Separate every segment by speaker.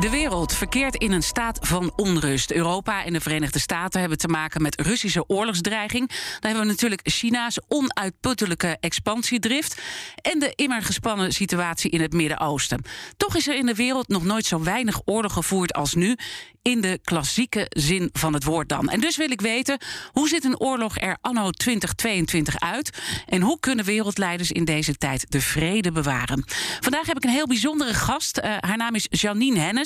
Speaker 1: De wereld verkeert in een staat van onrust. Europa en de Verenigde Staten hebben te maken met Russische oorlogsdreiging. Dan hebben we natuurlijk China's onuitputtelijke expansiedrift. En de immer gespannen situatie in het Midden-Oosten. Toch is er in de wereld nog nooit zo weinig oorlog gevoerd als nu. In de klassieke zin van het woord dan. En dus wil ik weten, hoe ziet een oorlog er anno 2022 uit? En hoe kunnen wereldleiders in deze tijd de vrede bewaren? Vandaag heb ik een heel bijzondere gast. Uh, haar naam is Janine Hennis.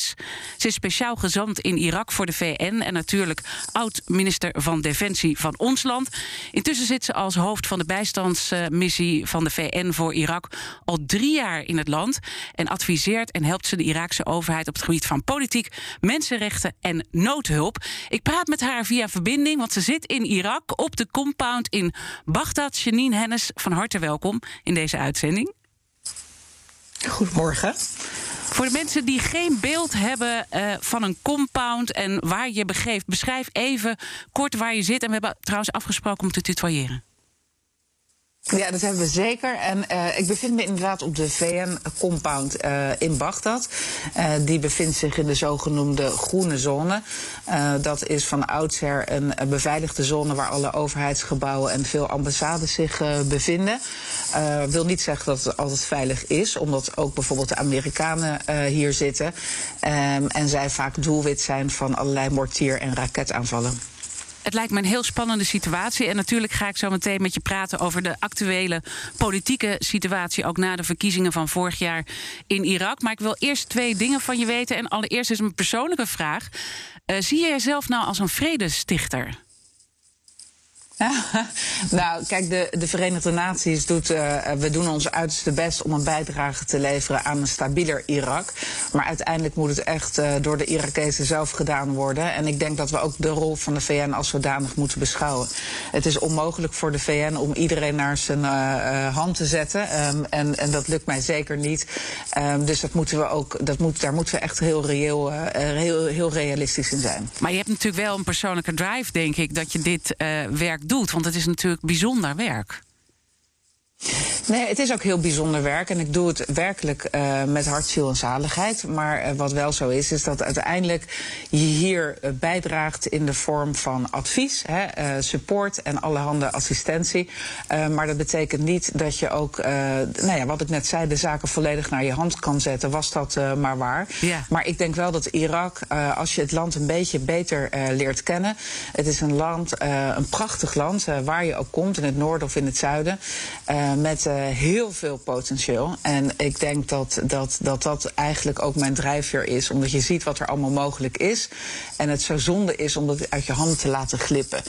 Speaker 1: Ze is speciaal gezant in Irak voor de VN en natuurlijk oud-minister van Defensie van ons land. Intussen zit ze als hoofd van de bijstandsmissie van de VN voor Irak al drie jaar in het land en adviseert en helpt ze de Iraakse overheid op het gebied van politiek, mensenrechten en noodhulp. Ik praat met haar via verbinding, want ze zit in Irak op de compound in Baghdad. Janine Hennis, van harte welkom in deze uitzending.
Speaker 2: Goedemorgen.
Speaker 1: Voor de mensen die geen beeld hebben uh, van een compound en waar je begeeft, beschrijf even kort waar je zit. En we hebben trouwens afgesproken om te tutoyeren.
Speaker 2: Ja, dat hebben we zeker. En uh, ik bevind me inderdaad op de VN-compound uh, in Bagdad. Uh, die bevindt zich in de zogenoemde groene zone. dat is van oudsher een beveiligde zone waar alle overheidsgebouwen en veel ambassades zich bevinden. Dat wil niet zeggen dat het altijd veilig is, omdat ook bijvoorbeeld de Amerikanen hier zitten. Um, en zij vaak doelwit zijn van allerlei mortier- en raketaanvallen.
Speaker 1: Het lijkt me een heel spannende situatie. En natuurlijk ga ik zo meteen met je praten over de actuele politieke situatie. Ook na de verkiezingen van vorig jaar in Irak. Maar ik wil eerst twee dingen van je weten. En allereerst is een persoonlijke vraag. Uh, zie je jezelf nou als een vredestichter?
Speaker 2: nou, kijk, de, de Verenigde Naties doet, uh, we doen ons uiterste best om een bijdrage te leveren aan een stabieler Irak. Maar uiteindelijk moet het echt uh, door de Irakezen zelf gedaan worden. En ik denk dat we ook de rol van de VN als zodanig moeten beschouwen. Het is onmogelijk voor de VN om iedereen naar zijn uh, hand te zetten. Um, en, en dat lukt mij zeker niet. Um, dus dat moeten we ook, dat moet, daar moeten we echt heel, reëel, heel, heel realistisch in zijn.
Speaker 1: Maar je hebt natuurlijk wel een persoonlijke drive, denk ik, dat je dit werk doet. Want het is natuurlijk bijzonder werk.
Speaker 2: Nee, het is ook heel bijzonder werk. En ik doe het werkelijk uh, met hart, ziel en zaligheid. Maar uh, wat wel zo is, is dat uiteindelijk je hier uh, bijdraagt in de vorm van advies, hè, support en allerhande assistentie. maar dat betekent niet dat je ook, nou ja, wat ik net zei, de zaken volledig naar je hand kan zetten. Was dat maar waar.
Speaker 1: Ja.
Speaker 2: Maar ik denk wel dat Irak, als je het land een beetje beter leert kennen. Het is een land, een prachtig land, waar je ook komt, in het noorden of in het zuiden. Met heel veel potentieel. En ik denk dat dat, dat dat eigenlijk ook mijn drijfveer is. Omdat je ziet wat er allemaal mogelijk is. En het zo zonde is om dat uit je handen te laten glippen.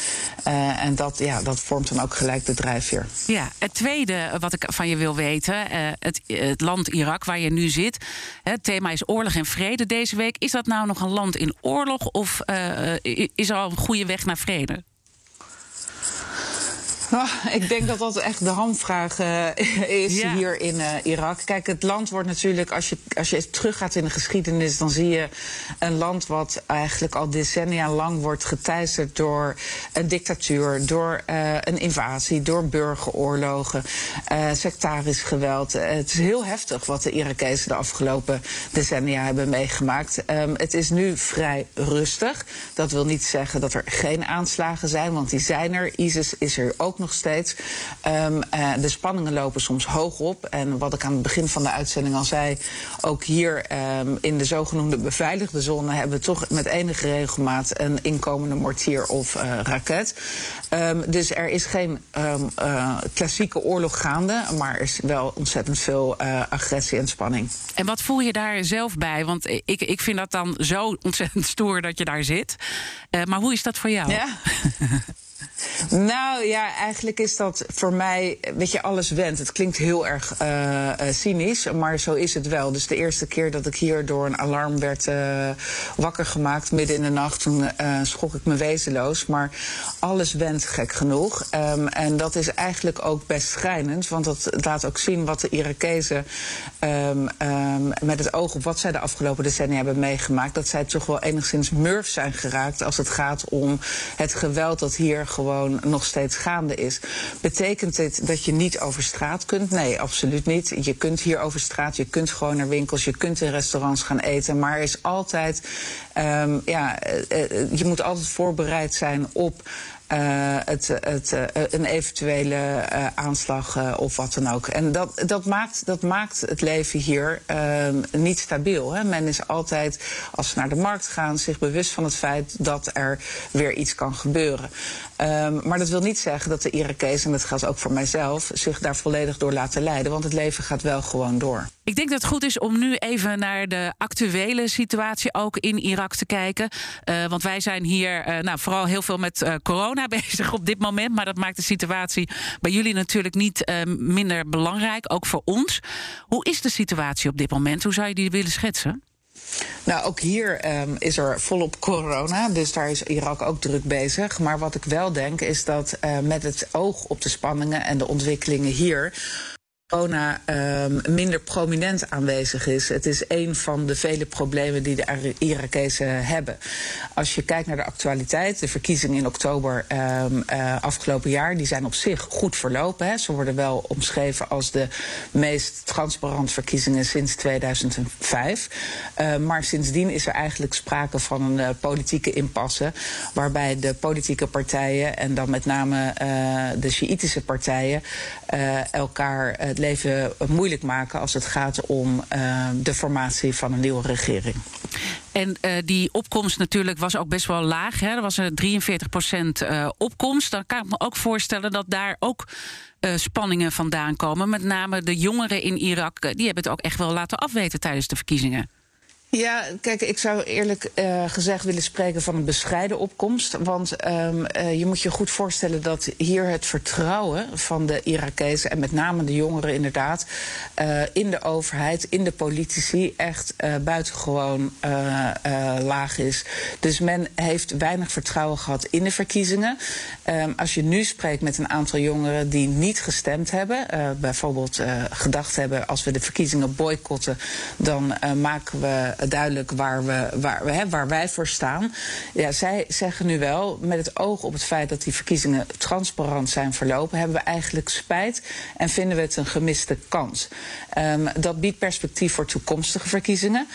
Speaker 2: Uh, en dat, ja, dat vormt dan ook gelijk de drijfveer.
Speaker 1: Ja, het tweede wat ik van je wil weten. Het, het, land Irak waar je nu zit. Het thema is oorlog en vrede deze week. Is dat nou nog een land in oorlog? Of is er al een goede weg naar vrede?
Speaker 2: Nou, ik denk dat dat echt de hamvraag uh, is ja. hier in uh, Irak. Kijk, het land wordt natuurlijk, als je, als je teruggaat in de geschiedenis, dan zie je een land wat eigenlijk al decennia lang wordt geteisterd door een dictatuur, door uh, een invasie, door burgeroorlogen, sectarisch geweld. het is heel heftig wat de Irakezen de afgelopen decennia hebben meegemaakt. Um, het is nu vrij rustig. Dat wil niet zeggen dat er geen aanslagen zijn, want die zijn er. ISIS is er ook nog steeds. Um, uh, de spanningen lopen soms hoog op. En wat ik aan het begin van de uitzending al zei, ook hier um, in de zogenoemde beveiligde zone hebben we toch met enige regelmaat een inkomende mortier of uh, raket. Um, dus er is geen uh, klassieke oorlog gaande, maar er is wel ontzettend veel agressie en spanning.
Speaker 1: En wat voel je daar zelf bij? Want ik, ik vind dat dan zo ontzettend stoer dat je daar zit. maar hoe is dat voor jou?
Speaker 2: Ja. Nou ja, eigenlijk is dat voor mij, weet je, alles went. Het klinkt heel erg uh, cynisch, maar zo is het wel. Dus de eerste keer dat ik hier door een alarm werd uh, wakker gemaakt, midden in de nacht, toen schrok ik me wezenloos. Maar alles went gek genoeg. Um, en dat is eigenlijk ook best schrijnend, want dat laat ook zien wat de Irakezen um, um, met het oog op wat zij de afgelopen decennia hebben meegemaakt, dat zij toch wel enigszins murf zijn geraakt als het gaat om het geweld dat hier gewoon nog steeds gaande is. Betekent dit dat je niet over straat kunt? Nee, absoluut niet. Je kunt hier over straat, je kunt gewoon naar winkels, je kunt in restaurants gaan eten. Maar er is altijd, um, ja, uh, je moet altijd voorbereid zijn op het, het, uh, een eventuele uh, aanslag of wat dan ook. En dat, dat, maakt, dat maakt het leven hier ehm, niet stabiel. Hè. Men is altijd, als ze naar de markt gaan, zich bewust van het feit dat er weer iets kan gebeuren. Um, maar dat wil niet zeggen dat de Irakezen, en dat geldt ook voor mijzelf, zich daar volledig door laten leiden. Want het leven gaat wel gewoon door.
Speaker 1: Ik denk dat het goed is om nu even naar de actuele situatie ook in Irak te kijken. Uh, want wij zijn hier uh, nou, vooral heel veel met uh, corona bezig op dit moment. Maar dat maakt de situatie bij jullie natuurlijk niet minder belangrijk, ook voor ons. Hoe is de situatie op dit moment? Hoe zou je die willen schetsen?
Speaker 2: Nou, ook hier um, is er volop corona, dus daar is Irak ook druk bezig. Maar wat ik wel denk is dat met het oog op de spanningen en de ontwikkelingen hier corona um, minder prominent aanwezig is. Het is een van de vele problemen die de Irakezen hebben. Als je kijkt naar de actualiteit, de verkiezingen in oktober um, uh, afgelopen jaar, die zijn op zich goed verlopen. Hè. Ze worden wel omschreven als de meest transparante verkiezingen sinds 2005. Uh, maar sindsdien is er eigenlijk sprake van een uh, politieke impasse, waarbij de politieke partijen en dan met name de Sjiitische partijen elkaar leven moeilijk maken als het gaat om uh, de formatie van een nieuwe regering.
Speaker 1: En uh, die opkomst natuurlijk was ook best wel laag. Hè? Er was een 43 procent opkomst. Dan kan ik me ook voorstellen dat daar ook spanningen vandaan komen. Met name de jongeren in Irak, die hebben het ook echt wel laten afweten tijdens de verkiezingen.
Speaker 2: Ja, kijk, ik zou eerlijk uh, gezegd willen spreken van een bescheiden opkomst. Want um, uh, je moet je goed voorstellen dat hier het vertrouwen van de Irakezen... en met name de jongeren inderdaad, uh, in de overheid, in de politici... echt buitengewoon laag is. Dus men heeft weinig vertrouwen gehad in de verkiezingen. Um, als je nu spreekt met een aantal jongeren die niet gestemd hebben... bijvoorbeeld gedacht hebben, als we de verkiezingen boycotten... dan maken we duidelijk waar, we, waar, hè, waar wij voor staan. Ja, zij zeggen nu wel, met het oog op het feit dat die verkiezingen transparant zijn verlopen, hebben we eigenlijk spijt en vinden we het een gemiste kans. Um, dat biedt perspectief voor toekomstige verkiezingen.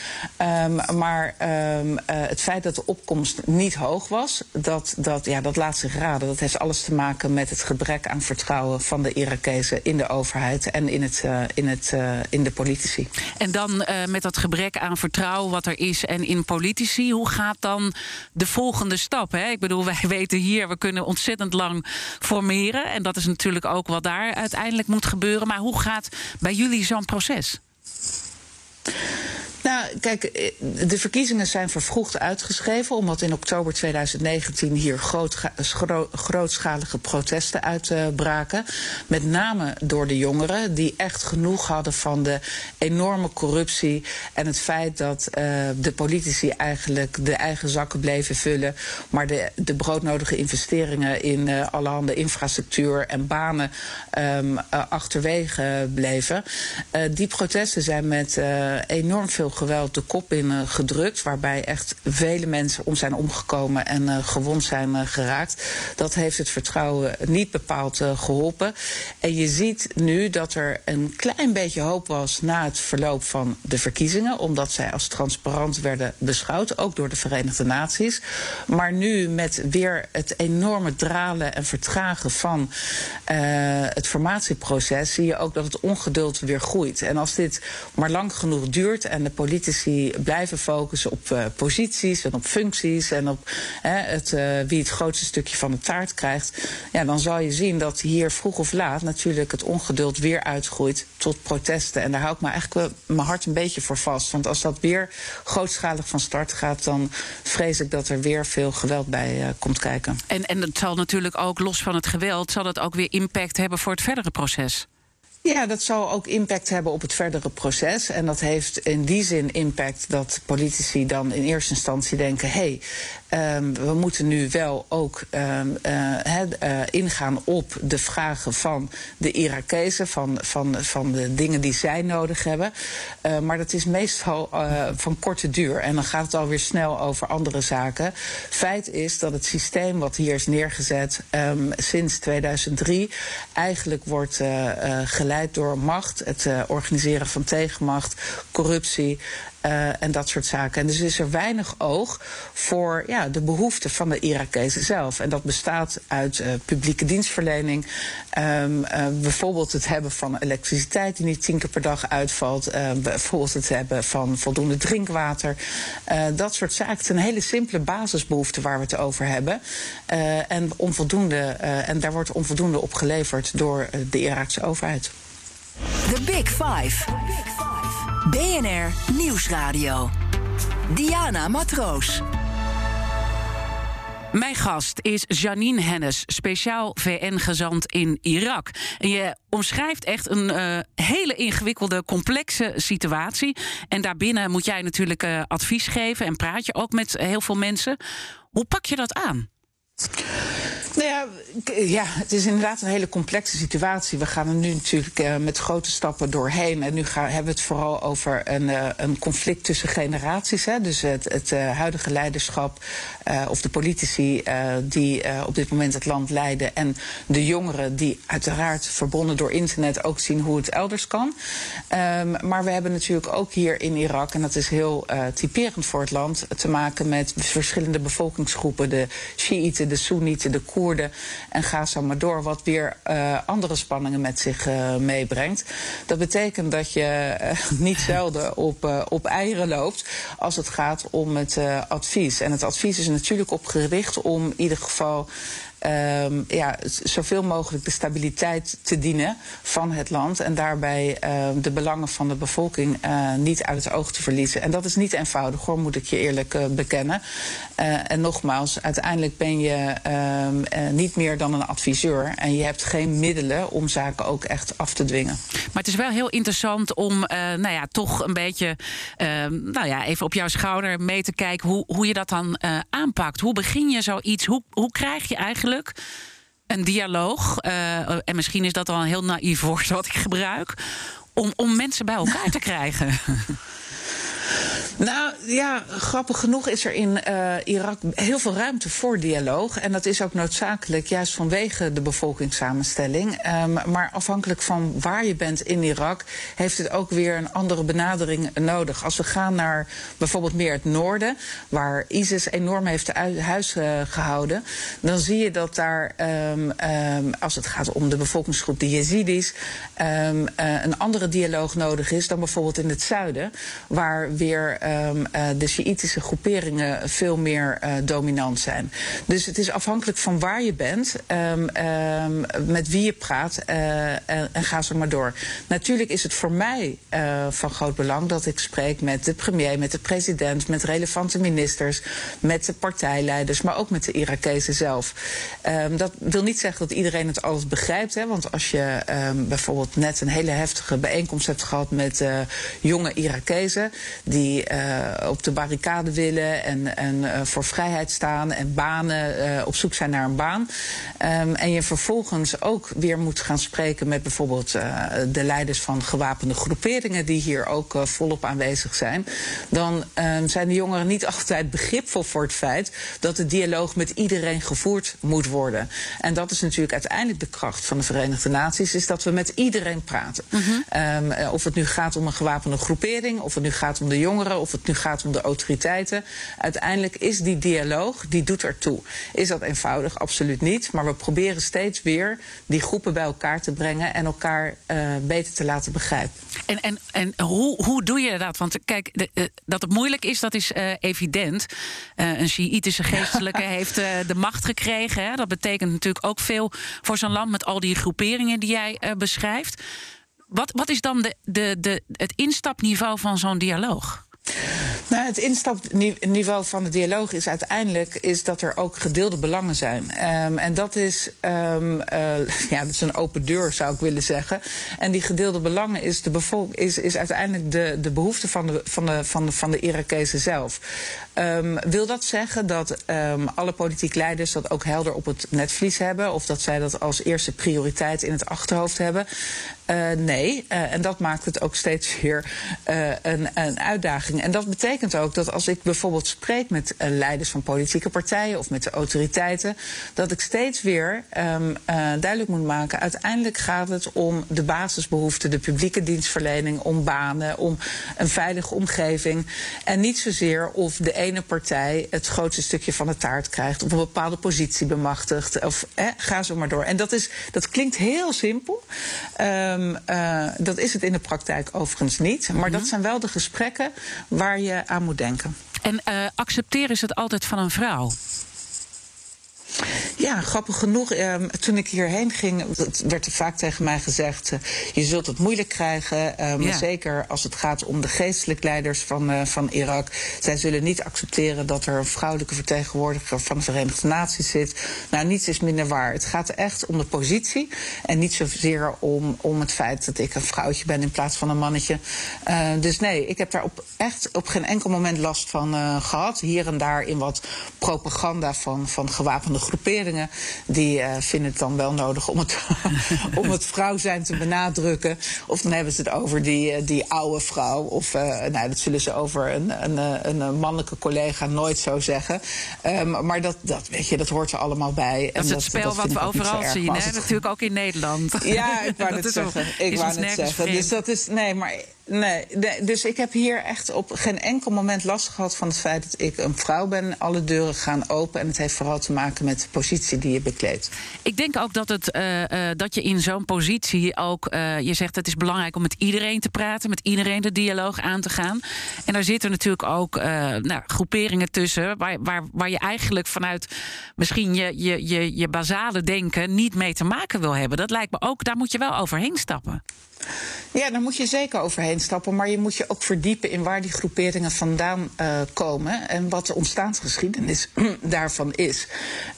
Speaker 2: Um, maar um, uh, het feit dat de opkomst niet hoog was, dat, dat, ja, dat laat zich raden. Dat heeft alles te maken met het gebrek aan vertrouwen van de Irakezen in de overheid en in, het, uh, in, het, uh, in de politici.
Speaker 1: En dan met dat gebrek aan vertrouwen wat er is en in politici. Hoe gaat dan de volgende stap? Hè? Ik bedoel, wij weten hier, we kunnen ontzettend lang formeren. En dat is natuurlijk ook wat daar uiteindelijk moet gebeuren. Maar hoe gaat bij jullie zo'n proces?
Speaker 2: Nou, kijk, eh, de verkiezingen zijn vervroegd uitgeschreven... omdat in oktober 2019 hier groot, grootschalige protesten uitbraken. Met name door de jongeren, die echt genoeg hadden van de enorme corruptie... en het feit dat uh, de politici eigenlijk de eigen zakken bleven vullen... maar de, de broodnodige investeringen in uh, allerhande infrastructuur en banen uh, achterwege bleven. die protesten zijn met enorm veel geweld de kop in uh, gedrukt. Waarbij echt vele mensen om zijn omgekomen en uh, gewond zijn uh, geraakt. Dat heeft het vertrouwen niet bepaald geholpen. En je ziet nu dat er een klein beetje hoop was na het verloop van de verkiezingen. Omdat zij als transparant werden beschouwd, ook door de Verenigde Naties. Maar nu met weer het enorme dralen en vertragen van het formatieproces... zie je ook dat het ongeduld weer groeit. En als dit maar lang genoeg duurt en de politici blijven focussen op posities en op functies en op het, wie het grootste stukje van de taart krijgt, ja, dan zal je zien dat hier vroeg of laat natuurlijk het ongeduld weer uitgroeit tot protesten. En daar hou ik me eigenlijk mijn hart een beetje voor vast. Want als dat weer grootschalig van start gaat, dan vrees ik dat er weer veel geweld bij komt kijken.
Speaker 1: En, en het zal natuurlijk ook, los van het geweld, zal dat ook weer impact hebben voor het verdere proces.
Speaker 2: Ja, dat zal ook impact hebben op het verdere proces. En dat heeft in die zin impact dat politici dan in eerste instantie denken: hé, hey, um, we moeten nu wel ook um, uh, uh, ingaan op de vragen van de Irakezen, van, van, van de dingen die zij nodig hebben. Uh, maar dat is meestal van korte duur. En dan gaat het alweer snel over andere zaken. Feit is dat het systeem wat hier is neergezet um, sinds 2003 eigenlijk wordt geleid door macht, het uh, organiseren van tegenmacht, corruptie. Uh, en dat soort zaken. En dus is er weinig oog voor ja, de behoeften van de Irakezen zelf. En dat bestaat uit uh, publieke dienstverlening. Uh, bijvoorbeeld het hebben van elektriciteit die niet tien keer per dag uitvalt. bijvoorbeeld het hebben van voldoende drinkwater. dat soort zaken. Het zijn hele simpele basisbehoeften waar we het over hebben. en, onvoldoende, en daar wordt onvoldoende op geleverd door de Iraakse overheid.
Speaker 3: The Big Five. BNR Nieuwsradio. Diana Matroos.
Speaker 1: Mijn gast is Janine Hennis, speciaal VN-gezant in Irak. Je omschrijft echt een uh, hele ingewikkelde, complexe situatie. En daarbinnen moet jij natuurlijk uh, advies geven en praat je ook met heel veel mensen. Hoe pak je dat aan?
Speaker 2: Nou ja, ja, het is inderdaad een hele complexe situatie. We gaan er nu natuurlijk uh, met grote stappen doorheen. En nu gaan, hebben we het vooral over een, uh, een conflict tussen generaties. Hè. Dus het, het uh, huidige leiderschap of de politici die op dit moment het land leiden. En de jongeren die uiteraard verbonden door internet ook zien hoe het elders kan. Um, maar we hebben natuurlijk ook hier in Irak, en dat is heel typerend voor het land, te maken met verschillende bevolkingsgroepen. De Shiiten, de Soenieten, de Koerden en ga zo maar door, wat weer uh, andere spanningen met zich uh, meebrengt. Dat betekent dat je uh, niet zelden op, op eieren loopt als het gaat om het advies. En het advies is natuurlijk opgericht om in ieder geval um, ja, zoveel mogelijk de stabiliteit te dienen van het land. En daarbij um, de belangen van de bevolking uh, niet uit het oog te verliezen. En dat is niet eenvoudig hoor, moet ik je eerlijk uh, bekennen. Uh, en nogmaals, uiteindelijk ben je um, niet meer dan een adviseur. En je hebt geen middelen om zaken ook echt af te dwingen.
Speaker 1: Maar het is wel heel interessant om nou ja, toch een beetje nou ja, even op jouw schouder mee te kijken hoe, hoe je dat dan aanpakt. Hoe begin je zoiets? Hoe, hoe krijg je eigenlijk een dialoog. Uh, en misschien is dat al een heel naïef woord wat ik gebruik. Om, om mensen bij elkaar te krijgen.
Speaker 2: Nou ja, grappig genoeg is er in uh, Irak heel veel ruimte voor dialoog. En dat is ook noodzakelijk, juist vanwege de bevolkingssamenstelling. Um, maar afhankelijk van waar je bent in Irak, heeft het ook weer een andere benadering nodig. Als we gaan naar bijvoorbeeld meer het noorden, waar ISIS enorm heeft huis uh, gehouden, dan zie je dat daar, um, um, als het gaat om de bevolkingsgroep, de Yazidis, uh, een andere dialoog nodig is dan bijvoorbeeld in het zuiden, waar weer de Sjiitische groeperingen veel meer uh, dominant zijn. Dus het is afhankelijk van waar je bent, um, um, met wie je praat en, en, ga zo maar door. Natuurlijk is het voor mij van groot belang dat ik spreek met de premier, met de president, met relevante ministers, met de partijleiders, maar ook met de Irakezen zelf. dat wil niet zeggen dat iedereen het alles begrijpt, hè, want als je bijvoorbeeld net een hele heftige bijeenkomst hebt gehad met jonge Irakezen die uh, op de barricade willen en, en uh, voor vrijheid staan en banen, uh, op zoek zijn naar een baan. Um, en je vervolgens ook weer moet gaan spreken met bijvoorbeeld de leiders van gewapende groeperingen die hier ook volop aanwezig zijn. Dan um, zijn de jongeren niet altijd begripvol voor het feit dat de dialoog met iedereen gevoerd moet worden. En dat is natuurlijk uiteindelijk de kracht van de Verenigde Naties, is dat we met iedereen praten. -huh. um, of het nu gaat om een gewapende groepering, of het nu gaat om de jongeren of het nu gaat om de autoriteiten. Uiteindelijk is die dialoog, die doet ertoe. Is dat eenvoudig? Absoluut niet. Maar we proberen steeds weer die groepen bij elkaar te brengen en elkaar uh, beter te laten begrijpen.
Speaker 1: En, en, en hoe, hoe doe je dat? Want kijk, de, uh, dat het moeilijk is, dat is uh, evident. een Shiïtische geestelijke heeft de macht gekregen. Hè? Dat betekent natuurlijk ook veel voor zo'n land met al die groeperingen die jij beschrijft. Wat, wat is dan de, de, de, het instapniveau van zo'n dialoog?
Speaker 2: Nou, het instapniveau van de dialoog is uiteindelijk is dat er ook gedeelde belangen zijn. Um, en dat is, um, uh, ja, dat is een open deur, zou ik willen zeggen. En die gedeelde belangen is, de is, is uiteindelijk de, de behoefte van de, van de, van de, van de Irakezen zelf. Um, wil dat zeggen dat alle politiek leiders dat ook helder op het netvlies hebben? Of dat zij dat als eerste prioriteit in het achterhoofd hebben? Uh, nee, uh, en dat maakt het ook steeds weer uh, een, een, uitdaging. En dat betekent ook dat als ik bijvoorbeeld spreek met leiders van politieke partijen of met de autoriteiten, dat ik steeds weer um, duidelijk moet maken: uiteindelijk gaat het om de basisbehoeften, de publieke dienstverlening, om banen, om een veilige omgeving. En niet zozeer of de ene partij het grootste stukje van de taart krijgt, of een bepaalde positie bemachtigt. Of eh, ga zo maar door. En dat, is, dat klinkt heel simpel. Um, uh, dat is het in de praktijk overigens niet. Maar mm -hmm. dat zijn wel de gesprekken waar je aan moet denken.
Speaker 1: En uh, accepteren is het altijd van een vrouw?
Speaker 2: Ja, grappig genoeg. Eh, toen ik hierheen ging, werd er vaak tegen mij gezegd: uh, je zult het moeilijk krijgen. Uh, ja. Zeker als het gaat om de geestelijk leiders van, uh, van Irak. Zij zullen niet accepteren dat er een vrouwelijke vertegenwoordiger van de Verenigde Naties zit. Nou, niets is minder waar. Het gaat echt om de positie. En niet zozeer om, om het feit dat ik een vrouwtje ben in plaats van een mannetje. dus nee, ik heb daar op, echt op geen enkel moment last van gehad. Hier en daar in wat propaganda van, van gewapende groeperingen die uh, vinden het dan wel nodig om het, om het vrouw zijn te benadrukken. Of dan hebben ze het over die, uh, die oude vrouw. Of uh, nou, dat zullen ze over een, een, een mannelijke collega nooit zo zeggen. Um, maar dat, dat, weet je, dat hoort er allemaal bij.
Speaker 1: Dat is het spel dat wat we overal zien, hè? natuurlijk ook in Nederland.
Speaker 2: Ja, ik wou het zeggen. Ik wou het zeggen. Dus dat is, nee, maar Nee, nee, dus ik heb hier echt op geen enkel moment last gehad van het feit dat ik een vrouw ben. Alle deuren gaan open en het heeft vooral te maken met de positie die je bekleedt.
Speaker 1: Ik denk ook dat, het, uh, uh, dat je in zo'n positie ook, uh, je zegt het is belangrijk om met iedereen te praten, met iedereen de dialoog aan te gaan. En daar zitten natuurlijk ook nou, groeperingen tussen waar, waar, waar je eigenlijk vanuit misschien je, je, je, je basale denken niet mee te maken wil hebben. Dat lijkt me ook, daar moet je wel overheen stappen.
Speaker 2: Ja, daar moet je zeker overheen stappen. Maar je moet je ook verdiepen in waar die groeperingen vandaan uh, komen. En wat de ontstaansgeschiedenis daarvan is.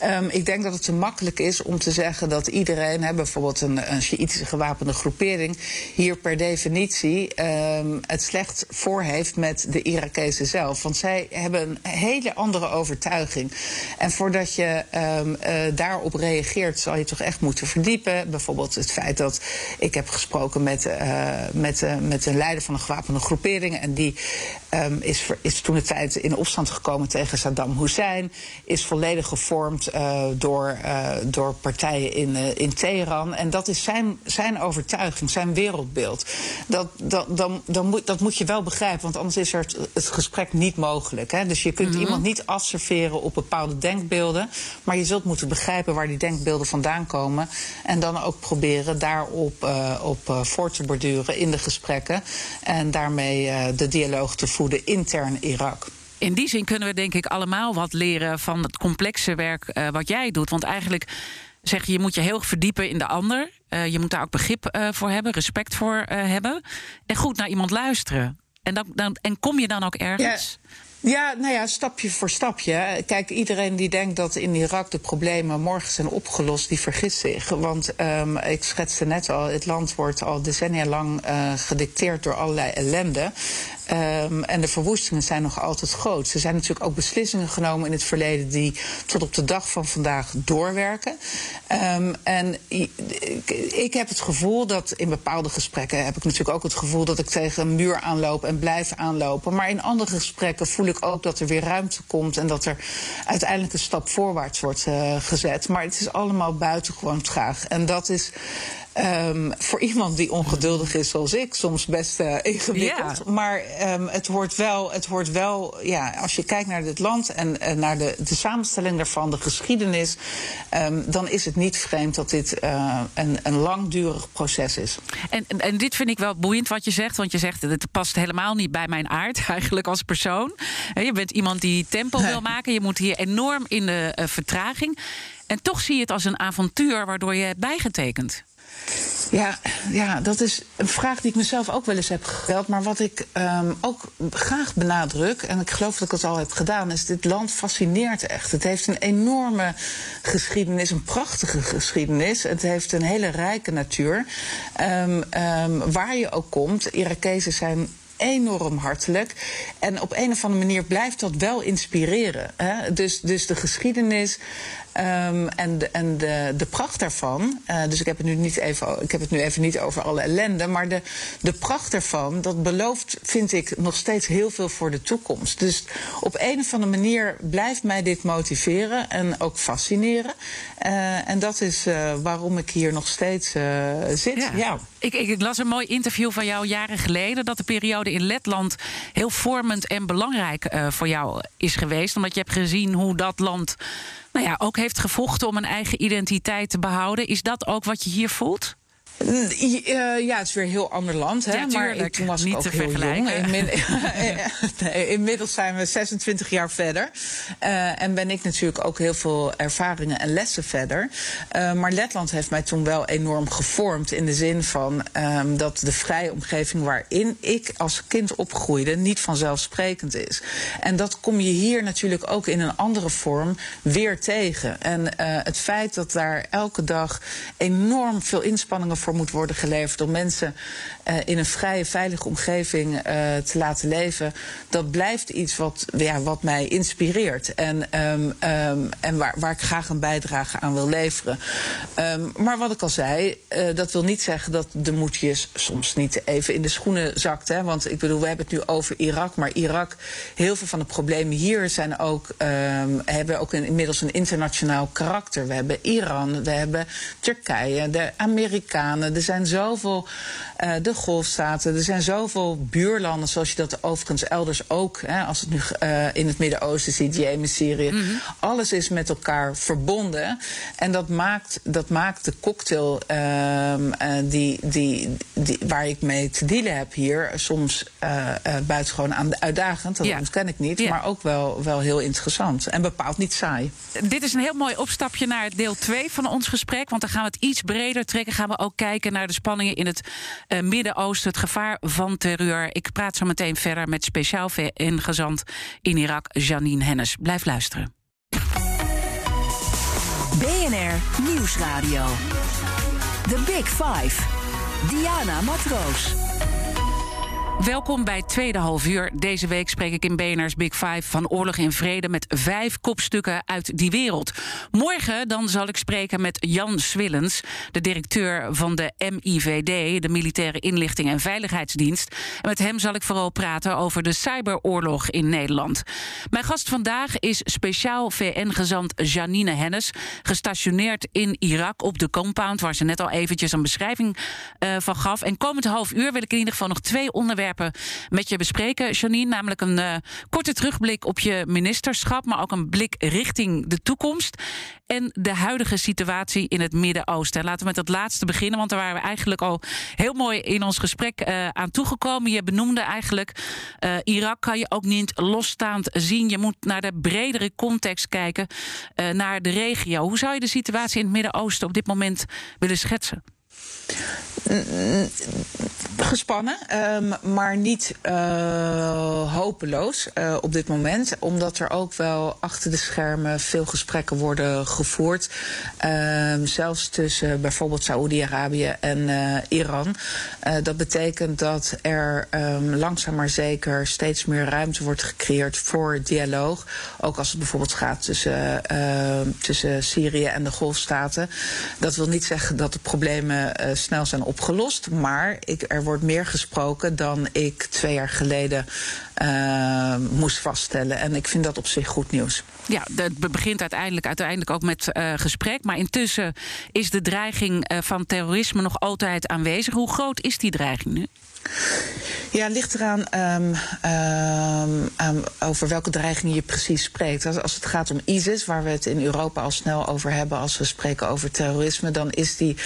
Speaker 2: Um, ik denk dat het te makkelijk is om te zeggen dat iedereen, hè, bijvoorbeeld een, een gewapende groepering, hier per definitie um, het slecht voor heeft met de Irakezen zelf. Want zij hebben een hele andere overtuiging. En voordat je um, uh, daarop reageert, zal je toch echt moeten verdiepen. Bijvoorbeeld het feit dat ik heb gesproken met uh, met, uh, met een leider van een gewapende groepering. En die um, is, is toen de tijd in opstand gekomen tegen Saddam Hussein. Is volledig gevormd uh, door, door partijen in, in Teheran. En dat is zijn, zijn overtuiging, zijn wereldbeeld. Dat, dat, dan, dan moet, dat moet je wel begrijpen, want anders is er het, het gesprek niet mogelijk. Hè? Dus je kunt mm -hmm. iemand niet afserveren op bepaalde denkbeelden. Maar je zult moeten begrijpen waar die denkbeelden vandaan komen. En dan ook proberen daarop op, voor te borduren in de gesprekken. En daarmee de dialoog te voeden intern Irak.
Speaker 1: In die zin kunnen we denk ik allemaal wat leren van het complexe werk uh, wat jij doet. Want eigenlijk zeg je, je moet je heel verdiepen in de ander. Uh, je moet daar ook begrip uh, voor hebben, respect voor hebben. En goed naar iemand luisteren. En, dan, dan, en kom je dan ook ergens?
Speaker 2: Ja. Ja, nou ja, stapje voor stapje. Kijk, iedereen die denkt dat in Irak de problemen morgen zijn opgelost, die vergist zich. Want um, ik schetste net al, het land wordt al decennia lang uh, gedicteerd door allerlei ellende. Um, en de verwoestingen zijn nog altijd groot. Er zijn natuurlijk ook beslissingen genomen in het verleden die tot op de dag van vandaag doorwerken. Um, en ik, heb het gevoel dat in bepaalde gesprekken heb ik natuurlijk ook het gevoel dat ik tegen een muur aanloop en blijf aanlopen. Maar in andere gesprekken voel ik ook dat er weer ruimte komt en dat er uiteindelijk een stap voorwaarts wordt uh, gezet. Maar het is allemaal buitengewoon traag. En dat is um, voor iemand die ongeduldig is zoals ik soms best uh, ingewikkeld. Maar um, het wordt wel, het wordt wel ja, als je kijkt naar dit land en naar de, de samenstelling daarvan, de geschiedenis, um, dan is het niet vreemd dat dit uh, een, een langdurig proces is.
Speaker 1: En, en, en, dit vind ik wel boeiend wat je zegt, want je zegt het past helemaal niet bij mijn aard eigenlijk als persoon. Je bent iemand die tempo wil maken, je moet hier enorm in de vertraging. En toch zie je het als een avontuur waardoor je hebt bijgetekend.
Speaker 2: Ja, ja, dat is een vraag die ik mezelf ook wel eens heb gesteld. Maar wat ik um, ook graag benadruk, en ik geloof dat ik het al heb gedaan, is dit land fascineert echt. Het heeft een enorme geschiedenis, een prachtige geschiedenis. Het heeft een hele rijke natuur. Um, um, waar je ook komt, Irakezen zijn enorm hartelijk. En op een of andere manier blijft dat wel inspireren. Hè? Dus, dus de geschiedenis um, en, de, en de, de pracht daarvan. Uh, dus ik heb, het nu niet even, ik heb het nu even niet over alle ellende. Maar de, de pracht daarvan, dat belooft, vind ik, nog steeds heel veel voor de toekomst. Dus op een of andere manier blijft mij dit motiveren en ook fascineren. Uh, en dat is uh, waarom ik hier nog steeds zit. Ja. ja.
Speaker 1: Ik, ik, ik, las een mooi interview van jou jaren geleden. Dat de periode in Letland heel vormend en belangrijk voor jou is geweest. Omdat je hebt gezien hoe dat land nou ja, ook heeft gevochten om een eigen identiteit te behouden. Is dat ook wat je hier voelt?
Speaker 2: Uh, ja, het is weer een heel ander land. Hè?
Speaker 1: Ja, maar ik,
Speaker 2: toen was
Speaker 1: niet
Speaker 2: ik ook
Speaker 1: te
Speaker 2: heel
Speaker 1: vergelijken.
Speaker 2: jong. nee, inmiddels zijn we 26 jaar verder. Uh, en ben ik natuurlijk ook heel veel ervaringen en lessen verder. Uh, maar Letland heeft mij toen wel enorm gevormd. In de zin van um, dat de vrije omgeving waarin ik als kind opgroeide niet vanzelfsprekend is. En dat kom je hier natuurlijk ook in een andere vorm weer tegen. En het feit dat daar elke dag enorm veel inspanningen voor moet worden geleverd om mensen uh, in een vrije, veilige omgeving uh, te laten leven, dat blijft iets wat, ja, wat mij inspireert en, um, um, en waar, waar ik graag een bijdrage aan wil leveren. Um, maar wat ik al zei, uh, dat wil niet zeggen dat de moedjes soms niet even in de schoenen zakt. Hè? Want ik bedoel, we hebben het nu over Irak, maar Irak, heel veel van de problemen hier zijn ook, hebben ook inmiddels een internationaal karakter. We hebben Iran, we hebben Turkije, de Amerikanen. Er zijn zoveel, de golfstaten, er zijn zoveel buurlanden, zoals je dat overigens elders ook, hè, als het nu uh, in het Midden-Oosten ziet, Jemen, Syrië. Mm -hmm. Alles is met elkaar verbonden. En dat maakt, dat maakt de cocktail uh, die, die, die, waar ik mee te dealen heb hier soms buitengewoon uitdagend. Dat ja. ontken ik niet, ja. maar ook wel, wel heel interessant. En bepaald niet saai.
Speaker 1: Dit is een heel mooi opstapje naar deel 2 van ons gesprek, want dan gaan we het iets breder trekken. Gaan we ook kijken naar de spanningen in het uh, Midden-Oosten, het gevaar van terreur. Ik praat zo meteen verder met speciaal VN-gezant in Irak, Janine Hennis. Blijf luisteren.
Speaker 3: BNR Nieuwsradio. The Big Five. Diana Matroos.
Speaker 1: Welkom bij Tweede Half Uur. Deze week spreek ik in BNR's Big Five van oorlog en vrede... met vijf kopstukken uit die wereld. Morgen dan zal ik spreken met Jan Swillens... de directeur van de MIVD, de Militaire Inlichting en Veiligheidsdienst. En met hem zal ik vooral praten over de cyberoorlog in Nederland. Mijn gast vandaag is speciaal VN-gezant Janine Hennis... gestationeerd in Irak op de compound... waar ze net al eventjes een beschrijving uh, van gaf. En komend half uur wil ik in ieder geval nog twee onderwerpen met je bespreken, Janine. Namelijk een uh, korte terugblik op je ministerschap, maar ook een blik richting de toekomst. En de huidige situatie in het Midden-Oosten. Laten we met dat laatste beginnen, want daar waren we eigenlijk al heel mooi in ons gesprek uh, aan toegekomen. Je benoemde eigenlijk, uh, Irak kan je ook niet losstaand zien. Je moet naar de bredere context kijken, naar de regio. Hoe zou je de situatie in het Midden-Oosten op dit moment willen schetsen?
Speaker 2: Gespannen, um, maar niet uh, hopeloos uh, op dit moment. Omdat er ook wel achter de schermen veel gesprekken worden gevoerd. Um, zelfs tussen bijvoorbeeld Saoedi-Arabië en Iran. dat betekent dat er um, langzaam maar zeker steeds meer ruimte wordt gecreëerd voor dialoog. Ook als het bijvoorbeeld gaat tussen, tussen Syrië en de Golfstaten. Dat wil niet zeggen dat de problemen snel zijn op opgelost. Maar ik, er wordt meer gesproken dan ik twee jaar geleden uh, moest vaststellen. En ik vind dat op zich goed nieuws.
Speaker 1: Ja, het begint uiteindelijk, uiteindelijk ook met uh, gesprek. Maar intussen is de dreiging uh, van terrorisme nog altijd aanwezig. Hoe groot is die dreiging nu?
Speaker 2: Ja, het ligt eraan um, um, over welke dreiging je precies spreekt. Als, als, het gaat om ISIS, waar we het in Europa al snel over hebben als we spreken over terrorisme, dan is die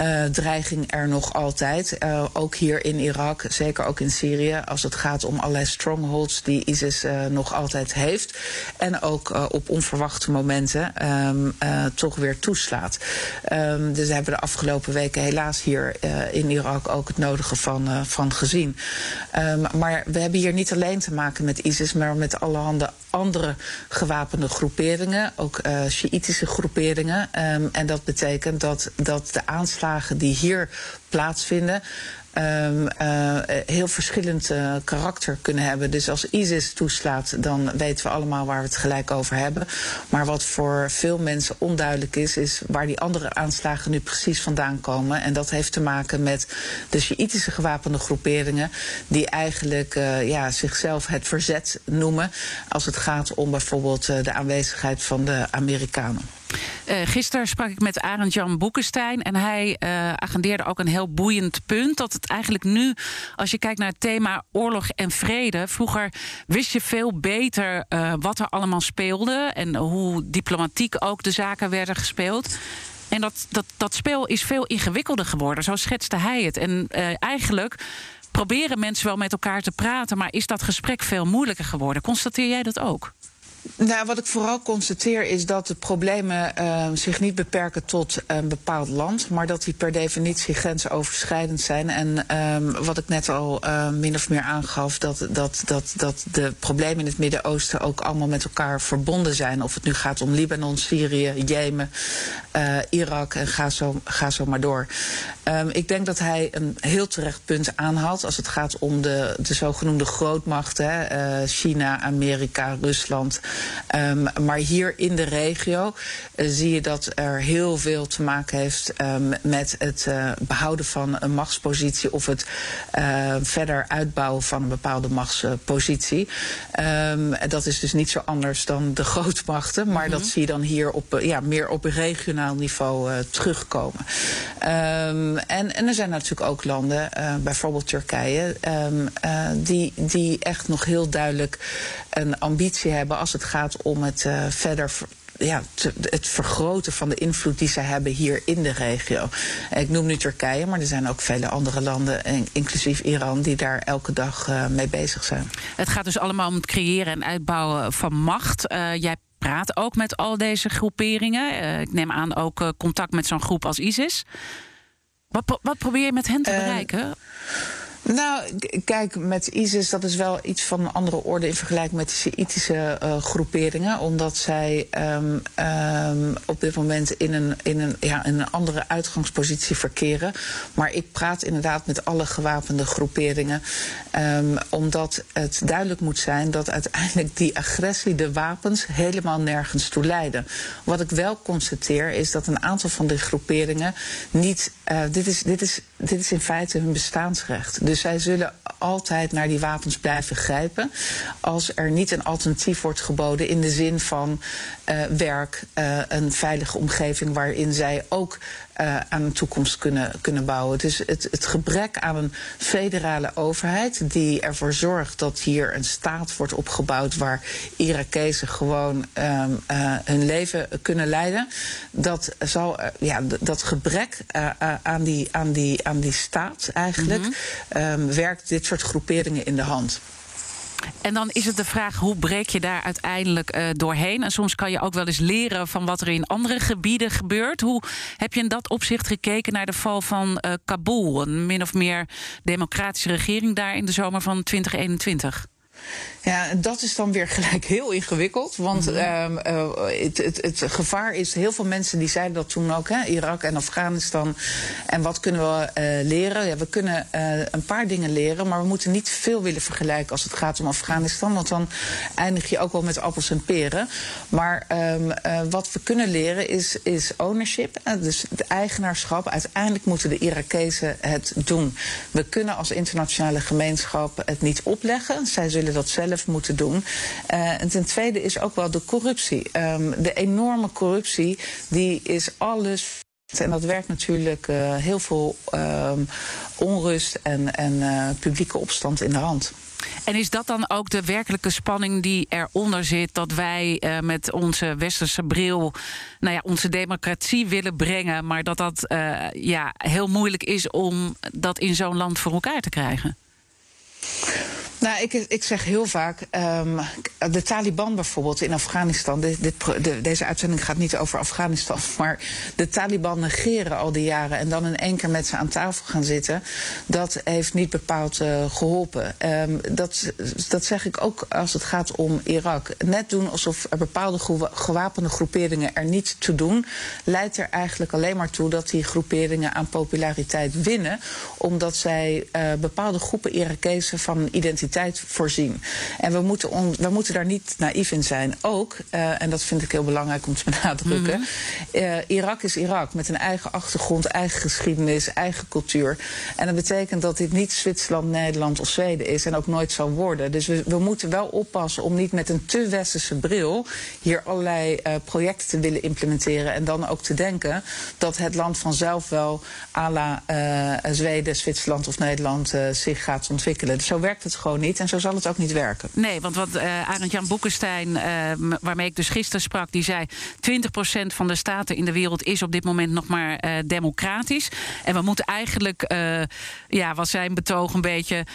Speaker 2: uh, dreiging er nog altijd. Uh, ook hier in Irak, zeker ook in Syrië, als het gaat om allerlei strongholds die ISIS uh, nog altijd heeft. En ook op onverwachte momenten toch weer toeslaat. dus we hebben de afgelopen weken helaas hier in Irak ook het nodige van van gezien. Um, maar we hebben hier niet alleen te maken met ISIS, maar met allerhande andere gewapende groeperingen, ook uh, groeperingen. Um, en dat betekent dat, dat de aanslagen die hier plaatsvinden um, uh, heel verschillend uh, karakter kunnen hebben. Dus als ISIS toeslaat, dan weten we allemaal waar we het gelijk over hebben. Maar wat voor veel mensen onduidelijk is, is waar die andere aanslagen nu precies vandaan komen. En dat heeft te maken met de Sjiitische gewapende groeperingen, die eigenlijk ja, zichzelf het verzet noemen. Als het gaat om bijvoorbeeld de aanwezigheid van de Amerikanen.
Speaker 1: Uh, gisteren sprak ik met Arend Jan Boekenstein en hij uh, agendeerde ook een heel boeiend punt. Dat het eigenlijk nu, als je kijkt naar het thema oorlog en vrede, vroeger wist je veel beter uh, wat er allemaal speelde en hoe diplomatiek ook de zaken werden gespeeld. En dat, dat, dat spel is veel ingewikkelder geworden, zo schetste hij het. En eigenlijk proberen mensen wel met elkaar te praten, maar is dat gesprek veel moeilijker geworden. Constateer jij dat ook?
Speaker 2: Nou, wat ik vooral constateer is dat de problemen uh, zich niet beperken tot een bepaald land, maar dat die per definitie grensoverschrijdend zijn. En um, wat ik net al uh, min of meer aangaf, dat, dat, dat, dat de problemen in het Midden-Oosten ook allemaal met elkaar verbonden zijn. Of het nu gaat om Libanon, Syrië, Jemen, uh, Irak en ga zo, ga zo maar door. Ik denk dat hij een heel terecht punt aanhaalt als het gaat om de, de zogenoemde grootmachten, hè, China, Amerika, Rusland. Um, maar hier in de regio uh, zie je dat er heel veel te maken heeft um, met het uh, behouden van een machtspositie of het uh, verder uitbouwen van een bepaalde machtspositie. Um, dat is dus niet zo anders dan de grootmachten, maar mm -hmm. dat zie je dan hier op, ja, meer op regionaal niveau terugkomen. en, en er zijn natuurlijk ook landen, bijvoorbeeld Turkije, die, die echt nog heel duidelijk een ambitie hebben als het gaat om het uh, verder ja, te, het vergroten van de invloed die ze hebben hier in de regio. Ik noem nu Turkije, maar er zijn ook vele andere landen, inclusief Iran, die daar elke dag uh, mee bezig zijn.
Speaker 1: Het gaat dus allemaal om het creëren en uitbouwen van macht. Uh, jij praat ook met al deze groeperingen. Uh, ik neem aan ook contact met zo'n groep als ISIS. Wat, wat probeer je met hen te bereiken?
Speaker 2: Nou, kijk, met ISIS, dat is wel iets van een andere orde in vergelijking met de Sjiitische uh, groeperingen. Omdat zij um, um, op dit moment in een, in, een, ja, in een andere uitgangspositie verkeren. Maar ik praat inderdaad met alle gewapende groeperingen. Um, omdat het duidelijk moet zijn dat uiteindelijk die agressie, de wapens, helemaal nergens toe leiden. Wat ik wel constateer is dat een aantal van die groeperingen niet. Uh, dit, is, dit, is, dit is in feite hun bestaansrecht. Dus zij zullen altijd naar die wapens blijven grijpen. Als er niet een alternatief wordt geboden in de zin van uh, werk, uh, een veilige omgeving waarin zij ook uh, aan een toekomst kunnen, kunnen bouwen. Dus het, het gebrek aan een federale overheid die ervoor zorgt dat hier een staat wordt opgebouwd waar Irakezen gewoon um, hun leven kunnen leiden, dat zal ja, dat gebrek aan, die, aan, die, aan die staat eigenlijk mm -hmm. um, werkt dit soort groeperingen in de hand.
Speaker 1: En dan is het de vraag, hoe breek je daar uiteindelijk uh, doorheen? En soms kan je ook wel eens leren van wat er in andere gebieden gebeurt. Hoe heb je in dat opzicht gekeken naar de val van uh, Kabul? Een min of meer democratische regering daar in de zomer van 2021?
Speaker 2: Ja, dat is dan weer gelijk heel ingewikkeld. Want mm -hmm. uh, het, het, het, gevaar is, heel veel mensen die zeiden dat toen ook, hè, Irak en Afghanistan. En wat kunnen we uh, leren? Ja, we kunnen uh, een paar dingen leren, maar we moeten niet veel willen vergelijken als het gaat om Afghanistan. Want dan eindig je ook wel met appels en peren. Maar um, wat we kunnen leren is, is ownership, dus het eigenaarschap. Uiteindelijk moeten de Irakezen het doen. We kunnen als internationale gemeenschap het niet opleggen. Zij zullen dat zelf moeten doen. Uh, en ten tweede is ook wel de corruptie. Um, de enorme corruptie, die is alles. En dat werkt natuurlijk uh, heel veel um, onrust en, en uh, publieke opstand in de hand.
Speaker 1: En is dat dan ook de werkelijke spanning die eronder zit? Dat wij met onze westerse bril nou ja, onze democratie willen brengen, maar dat dat ja, heel moeilijk is om dat in zo'n land voor elkaar te krijgen?
Speaker 2: Nou, ik, ik zeg heel vaak, um, de Taliban bijvoorbeeld in Afghanistan. Dit, dit, de, deze uitzending gaat niet over Afghanistan. Maar de Taliban negeren al die jaren en dan in één keer met ze aan tafel gaan zitten. Dat heeft niet bepaald uh, geholpen. Um, dat, dat zeg ik ook als het gaat om Irak. Net doen alsof er bepaalde gewapende groeperingen er niet toe doen. Leidt er eigenlijk alleen maar toe dat die groeperingen aan populariteit winnen. Omdat zij uh, bepaalde groepen Irakezen van identiteit identiteit voorzien. En we moeten, on, we moeten daar niet naïef in zijn. Ook, uh, en dat vind ik heel belangrijk om te benadrukken. Mm -hmm. uh, Irak is Irak met een eigen achtergrond, eigen geschiedenis, eigen cultuur. En dat betekent dat dit niet Zwitserland, Nederland of Zweden is en ook nooit zal worden. Dus we, we moeten wel oppassen om niet met een te westerse bril hier allerlei uh, projecten te willen implementeren. En dan ook te denken dat het land vanzelf wel à la Zweden, Zwitserland of Nederland zich gaat ontwikkelen. Dus zo werkt het gewoon niet en zo zal het ook niet werken.
Speaker 1: Nee, want wat uh, Arend Jan Boekenstein, uh, waarmee ik dus gisteren sprak, die zei: 20% van de staten in de wereld is op dit moment nog maar uh, democratisch. En we moeten eigenlijk, ja, was zijn betoog een beetje,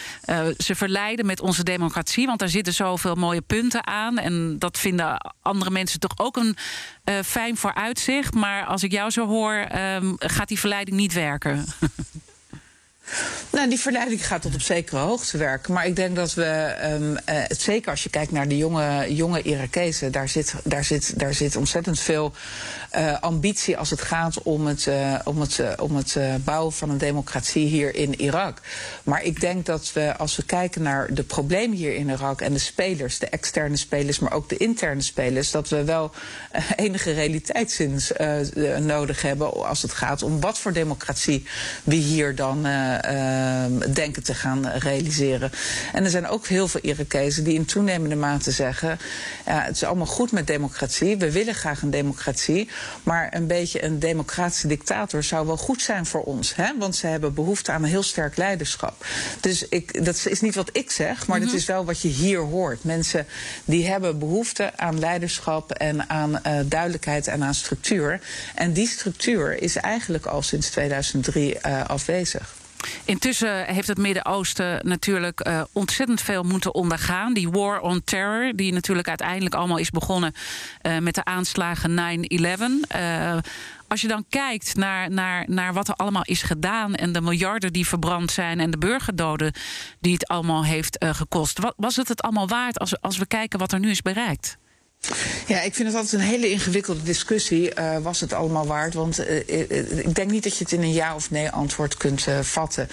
Speaker 1: ze verleiden met onze democratie, want daar zitten zoveel mooie punten aan. En dat vinden andere mensen toch ook een fijn vooruitzicht. Maar als ik jou zo hoor, um, gaat die verleiding niet werken.
Speaker 2: Nou, die verleiding gaat tot op zekere hoogte werken. Maar ik denk dat we, um, uh, het, zeker als je kijkt naar de jonge, jonge Irakezen, daar zit, daar, zit, daar zit ontzettend veel uh, ambitie als het gaat om het, uh, om het, om het bouwen van een democratie hier in Irak. Maar ik denk dat we, als we kijken naar de problemen hier in Irak en de spelers, de externe spelers, maar ook de interne spelers, dat we wel enige realiteitszins nodig hebben als het gaat om wat voor democratie we hier dan denken te gaan realiseren. En er zijn ook heel veel Irakezen die in toenemende mate zeggen: het is allemaal goed met democratie, we willen graag een democratie, maar een beetje een democratische dictator zou wel goed zijn voor ons, hè? want ze hebben behoefte aan een heel sterk leiderschap. Dus ik, dat is niet wat ik zeg, maar mm -hmm. dat is wel wat je hier hoort. Mensen die hebben behoefte aan leiderschap en aan uh, duidelijkheid en aan structuur. En die structuur is eigenlijk al sinds 2003 uh, afwezig.
Speaker 1: Intussen heeft het Midden-Oosten natuurlijk uh, ontzettend veel moeten ondergaan. Die war on terror, die natuurlijk uiteindelijk allemaal is begonnen uh, met de aanslagen 9-11. Uh, als je dan kijkt naar, naar, naar wat er allemaal is gedaan en de miljarden die verbrand zijn en de burgerdoden die het allemaal heeft gekost, was het het allemaal waard als, als we kijken wat er nu is bereikt?
Speaker 2: Ja, ik vind het altijd een hele ingewikkelde discussie. Uh, was het allemaal waard? Want uh, ik denk niet dat je het in een ja of nee antwoord kunt vatten.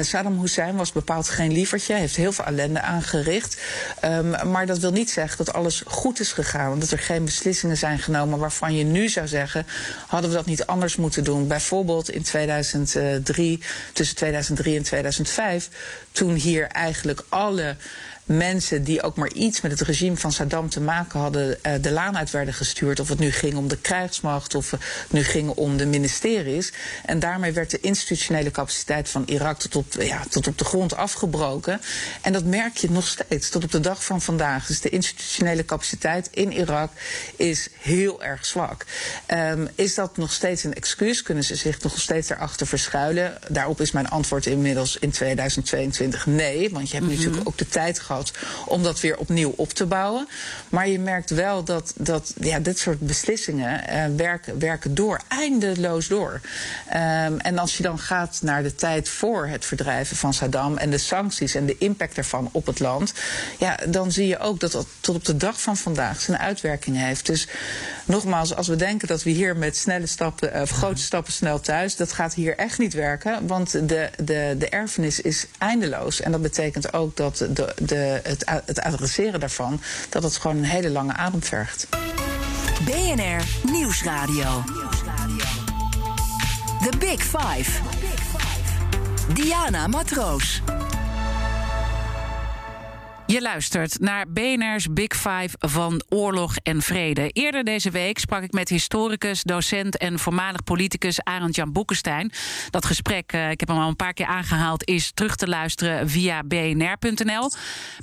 Speaker 2: Saddam Hussein was bepaald geen lievertje. heeft heel veel ellende aangericht. Um, maar dat wil niet zeggen dat alles goed is gegaan. Dat er geen beslissingen zijn genomen waarvan je nu zou zeggen... hadden we dat niet anders moeten doen. Bijvoorbeeld in 2003, tussen 2003 en 2005... toen hier eigenlijk alle mensen die ook maar iets met het regime van Saddam te maken hadden, uh, de laan uit werden gestuurd. Of het nu ging om de krijgsmacht of het nu ging om de ministeries. En daarmee werd de institutionele capaciteit van Irak tot op, ja, tot op de grond afgebroken. En dat merk je nog steeds, tot op de dag van vandaag. Dus de institutionele capaciteit in Irak is heel erg zwak. Um, is dat nog steeds een excuus? Kunnen ze zich nog steeds daarachter verschuilen? Daarop is mijn antwoord inmiddels in 2022 nee. Want je hebt mm -hmm. natuurlijk ook de tijd gehad om dat weer opnieuw op te bouwen. Maar je merkt wel dat, dat ja, dit soort beslissingen werken, werken door, eindeloos door. Um, en als je dan gaat naar de tijd voor het verdrijven van Saddam en de sancties en de impact ervan op het land, ja, dan zie je ook dat dat tot op de dag van vandaag zijn uitwerking heeft. Dus nogmaals, als we denken dat we hier met snelle stappen, of grote stappen snel thuis, dat gaat hier echt niet werken, want de, de, de erfenis is eindeloos. En dat betekent ook dat de, de, het, het adresseren daarvan, dat het gewoon een hele lange adem vergt.
Speaker 3: BNR Nieuwsradio. The Big Five. Diana Matroos.
Speaker 1: Je luistert naar BNR's Big Five van Oorlog en Vrede. Eerder deze week sprak ik met historicus, docent en voormalig politicus Arend Jan Boekenstein. Dat gesprek, eh, ik heb hem al een paar keer aangehaald, is terug te luisteren via bnr.nl.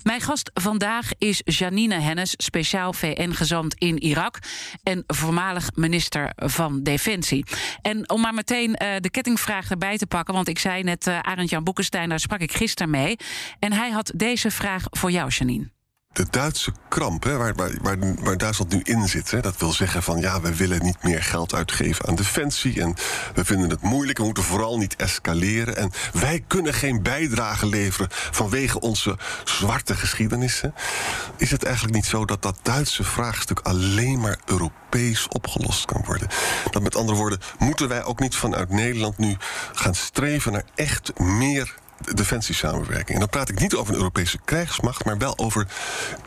Speaker 1: Mijn gast vandaag is Janine Hennis, speciaal VN-gezant in Irak en voormalig minister van Defensie. En om maar meteen uh, de kettingvraag erbij te pakken, want ik zei net uh, Arend Jan Boekenstein, daar sprak ik gisteren mee. En hij had deze vraag voor jou, Janine?
Speaker 4: De Duitse kramp, hè, waar, waar, waar, Duitsland nu in zit, hè, dat wil zeggen van ja, we willen niet meer geld uitgeven aan defensie en we vinden het moeilijk, we moeten vooral niet escaleren en wij kunnen geen bijdrage leveren vanwege onze zwarte geschiedenissen. Is het eigenlijk niet zo dat dat Duitse vraagstuk alleen maar Europees opgelost kan worden? Dat met andere woorden, moeten wij ook niet vanuit Nederland nu gaan streven naar echt meer defensiesamenwerking. En dan praat ik niet over een Europese krijgsmacht, maar wel over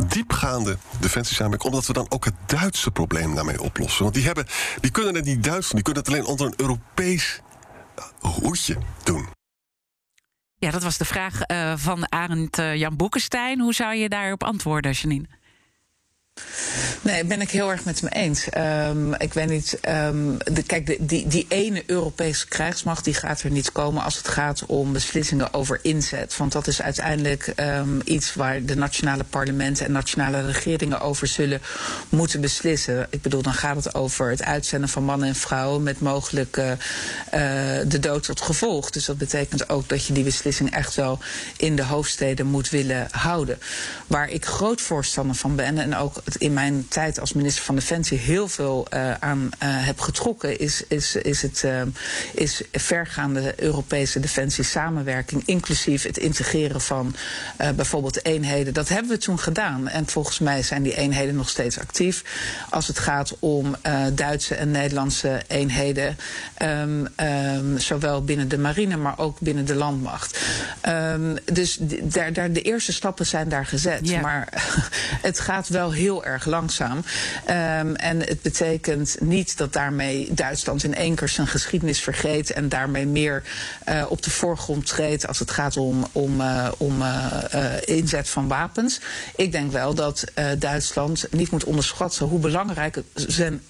Speaker 4: diepgaande defensiesamenwerking, omdat we dan ook het Duitse probleem daarmee oplossen. Want die, hebben, die kunnen het niet Duits die kunnen het alleen onder een Europees hoedje doen.
Speaker 1: Ja, dat was de vraag uh, van Arend uh, Jan Boekenstein. Hoe zou je daarop antwoorden, Janine?
Speaker 2: Nee, ben ik heel erg met me eens. Um, ik weet niet. Um, de, kijk, de, die, die ene Europese krijgsmacht die gaat er niet komen als het gaat om beslissingen over inzet. Want dat is uiteindelijk um, iets waar de nationale parlementen en nationale regeringen over zullen moeten beslissen. Ik bedoel, dan gaat het over het uitzenden van mannen en vrouwen met mogelijk uh, de dood tot gevolg. Dus dat betekent ook dat je die beslissing echt wel in de hoofdsteden moet willen houden. Waar ik groot voorstander van ben en ook in mijn tijd als minister van Defensie heel veel uh, aan uh, heb getrokken, is, is, is, het, uh, is vergaande Europese defensiesamenwerking, inclusief het integreren van bijvoorbeeld eenheden. Dat hebben we toen gedaan. En volgens mij zijn die eenheden nog steeds actief. Als het gaat om Duitse en Nederlandse eenheden, um, um, zowel binnen de marine, maar ook binnen de landmacht. Um, dus daar, daar, de eerste stappen zijn daar gezet. Ja. Maar het gaat wel heel heel erg langzaam. Um, en het betekent niet dat daarmee Duitsland in één keer zijn geschiedenis vergeet en daarmee meer uh, op de voorgrond treedt als het gaat om, om, uh, om uh, inzet van wapens. Ik denk wel dat Duitsland niet moet onderschatten hoe belangrijk zijn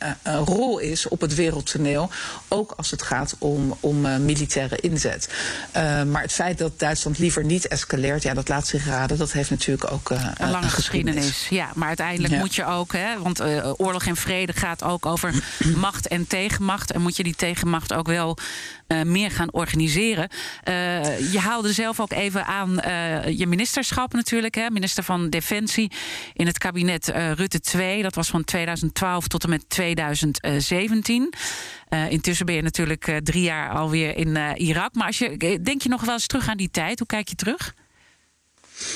Speaker 2: rol is op het wereldtoneel, ook als het gaat om, om militaire inzet. maar het feit dat Duitsland liever niet escaleert, ja, dat laat zich raden. Dat heeft natuurlijk ook
Speaker 1: een lange geschiedenis. geschiedenis. Ja, maar uiteindelijk moet je ook, hè, want uh, oorlog en vrede gaat ook over macht en tegenmacht. En moet je die tegenmacht ook wel uh, meer gaan organiseren. Uh, je haalde zelf ook even aan je ministerschap natuurlijk, hè, minister van Defensie in het kabinet Rutte 2. Dat was van 2012 tot en met 2017. intussen ben je natuurlijk drie jaar alweer in Irak. Maar als je, denk je nog wel eens terug aan die tijd? Hoe kijk je terug?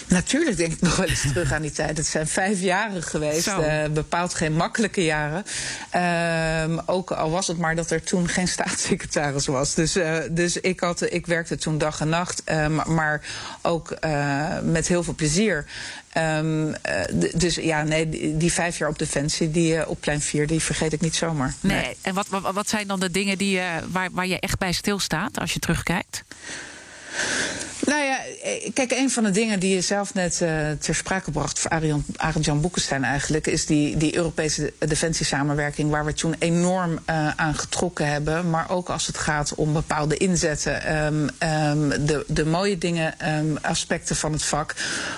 Speaker 2: Natuurlijk denk ik nog wel eens terug aan die tijd. Het zijn vijf jaren geweest. Uh, bepaald geen makkelijke jaren. Uh, ook al was het maar dat er toen geen staatssecretaris was. Dus, uh, dus ik, had, ik werkte toen dag en nacht. Ehm, maar ook eh, met heel veel plezier. Um, dus ja, nee, die, die, vijf jaar op Defensie, die op plein 4, die vergeet ik niet zomaar.
Speaker 1: Nee. nee. En wat, wat, wat, zijn dan de dingen die, waar, waar je echt bij stilstaat als je terugkijkt?
Speaker 2: Nou ja, eh, kijk, een van de dingen die je zelf net uh, ter sprake bracht voor Arend Jan Boekenstein eigenlijk, is die, die Europese defensiesamenwerking waar we toen enorm uh, aan getrokken hebben. Maar ook als het gaat om bepaalde inzetten, um, um, de, de mooie dingen, um, aspecten van het vak,